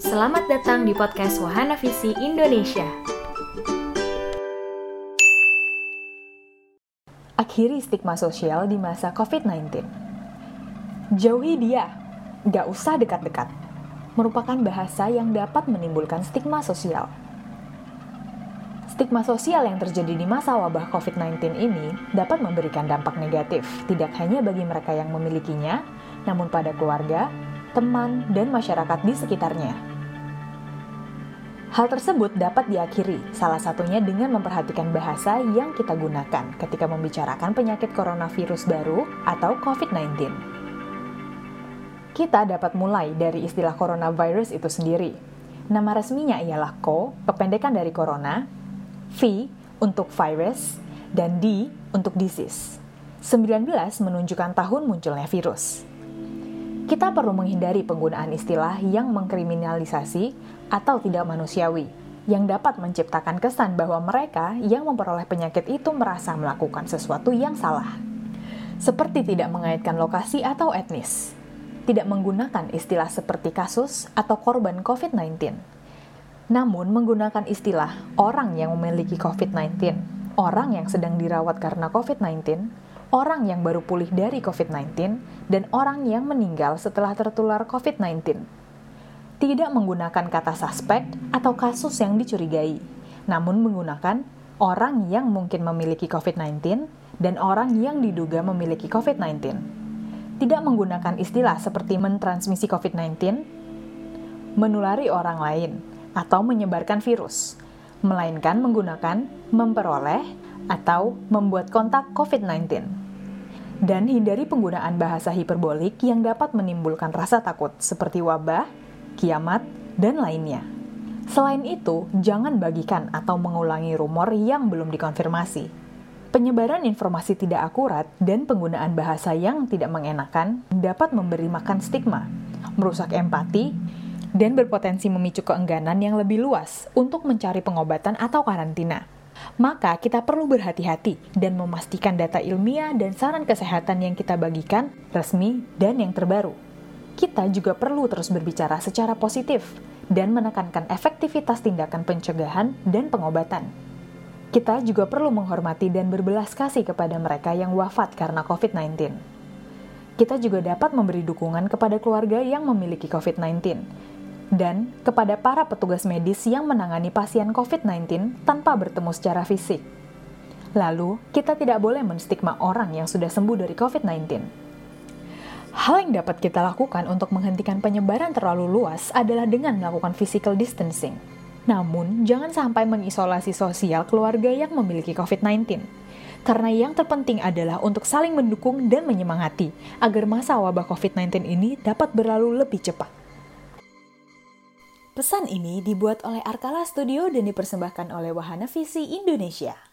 Selamat datang di podcast Wahana Visi Indonesia. Akhiri stigma sosial di masa COVID-19. Jauhi dia, gak usah dekat-dekat. Merupakan bahasa yang dapat menimbulkan stigma sosial. Stigma sosial yang terjadi di masa wabah COVID-19 ini dapat memberikan dampak negatif, tidak hanya bagi mereka yang memilikinya, namun pada keluarga, teman, dan masyarakat di sekitarnya. Hal tersebut dapat diakhiri, salah satunya dengan memperhatikan bahasa yang kita gunakan ketika membicarakan penyakit coronavirus baru atau COVID-19. Kita dapat mulai dari istilah coronavirus itu sendiri. Nama resminya ialah CO, kependekan dari corona, V untuk virus, dan D untuk disease. 19 menunjukkan tahun munculnya virus kita perlu menghindari penggunaan istilah yang mengkriminalisasi atau tidak manusiawi, yang dapat menciptakan kesan bahwa mereka yang memperoleh penyakit itu merasa melakukan sesuatu yang salah. Seperti tidak mengaitkan lokasi atau etnis, tidak menggunakan istilah seperti kasus atau korban COVID-19, namun menggunakan istilah orang yang memiliki COVID-19, orang yang sedang dirawat karena COVID-19, orang yang baru pulih dari COVID-19, dan orang yang meninggal setelah tertular COVID-19. Tidak menggunakan kata suspek atau kasus yang dicurigai, namun menggunakan orang yang mungkin memiliki COVID-19 dan orang yang diduga memiliki COVID-19. Tidak menggunakan istilah seperti mentransmisi COVID-19, menulari orang lain, atau menyebarkan virus, melainkan menggunakan memperoleh atau membuat kontak COVID-19 dan hindari penggunaan bahasa hiperbolik yang dapat menimbulkan rasa takut seperti wabah, kiamat, dan lainnya. Selain itu, jangan bagikan atau mengulangi rumor yang belum dikonfirmasi. Penyebaran informasi tidak akurat dan penggunaan bahasa yang tidak mengenakan dapat memberi makan stigma, merusak empati, dan berpotensi memicu keengganan yang lebih luas untuk mencari pengobatan atau karantina maka kita perlu berhati-hati dan memastikan data ilmiah dan saran kesehatan yang kita bagikan resmi dan yang terbaru. Kita juga perlu terus berbicara secara positif dan menekankan efektivitas tindakan pencegahan dan pengobatan. Kita juga perlu menghormati dan berbelas kasih kepada mereka yang wafat karena COVID-19. Kita juga dapat memberi dukungan kepada keluarga yang memiliki COVID-19 dan kepada para petugas medis yang menangani pasien COVID-19 tanpa bertemu secara fisik. Lalu, kita tidak boleh menstigma orang yang sudah sembuh dari COVID-19. Hal yang dapat kita lakukan untuk menghentikan penyebaran terlalu luas adalah dengan melakukan physical distancing. Namun, jangan sampai mengisolasi sosial keluarga yang memiliki COVID-19. Karena yang terpenting adalah untuk saling mendukung dan menyemangati agar masa wabah COVID-19 ini dapat berlalu lebih cepat. Pesan ini dibuat oleh Arkala Studio dan dipersembahkan oleh Wahana Visi Indonesia.